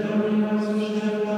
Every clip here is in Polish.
Domino, Domino,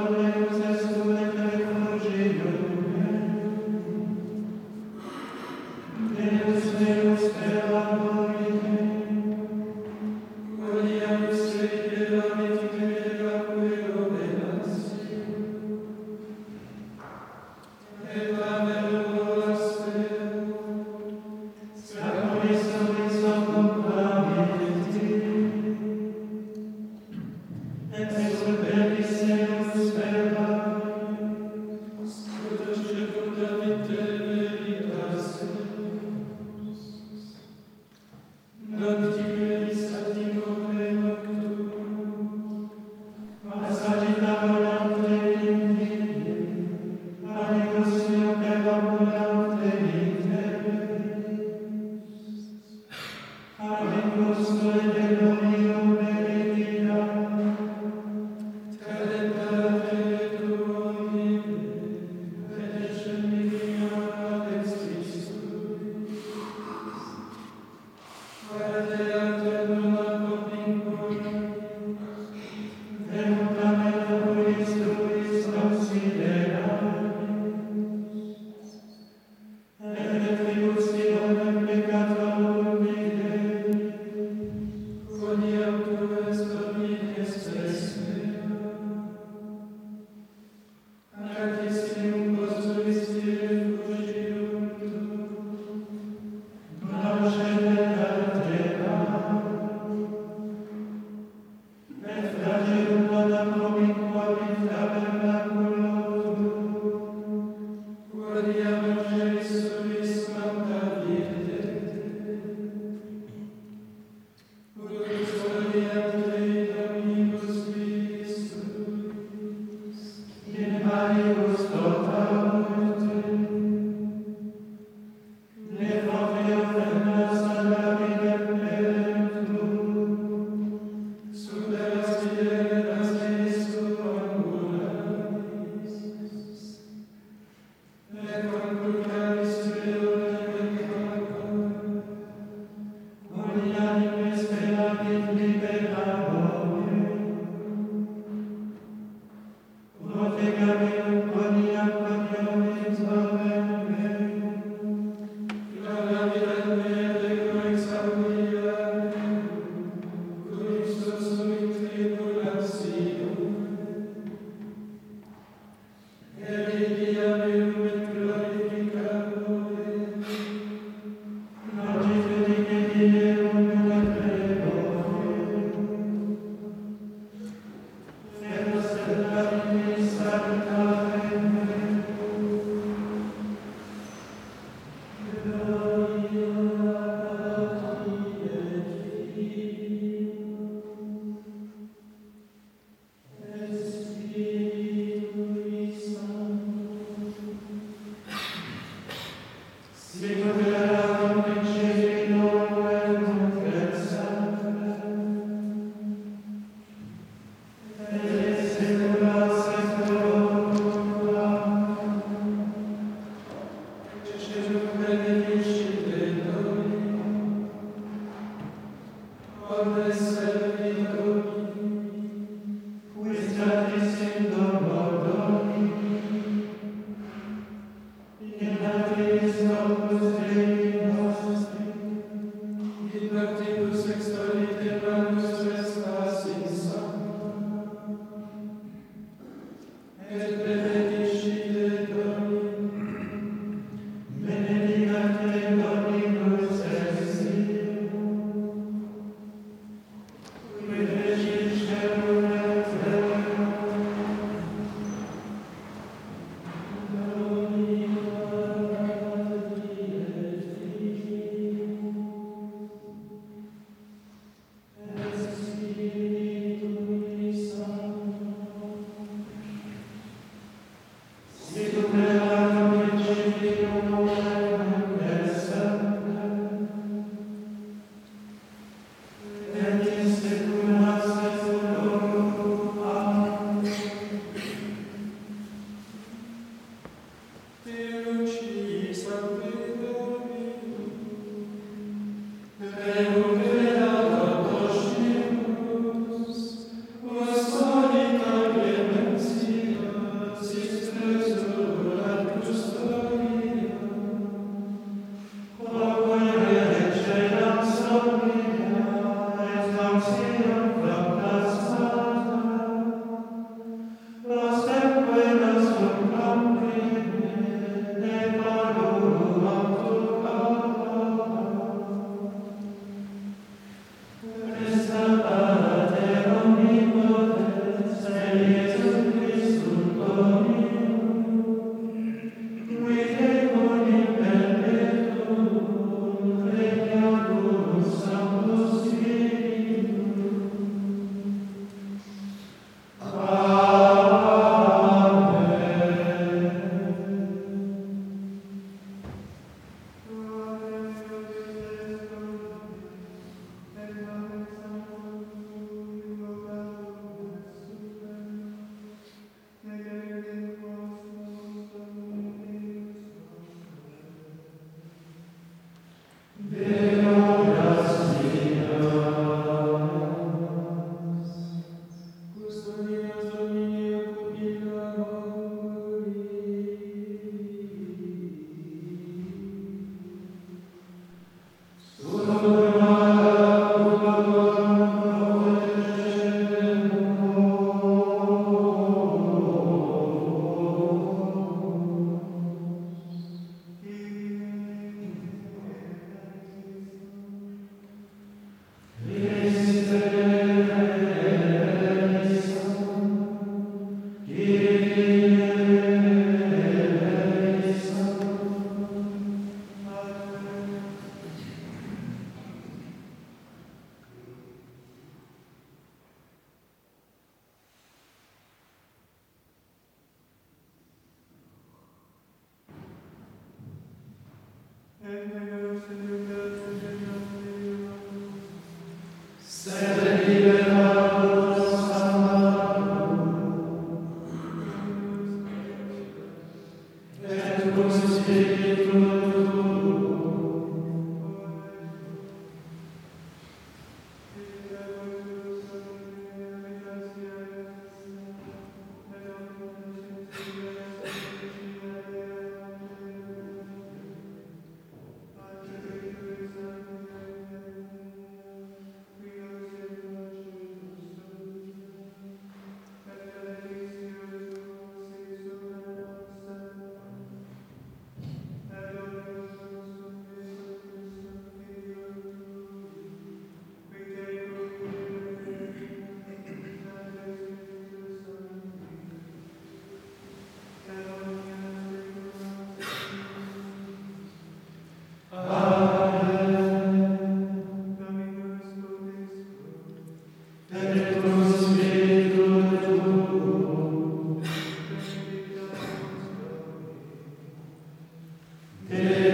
Yeah.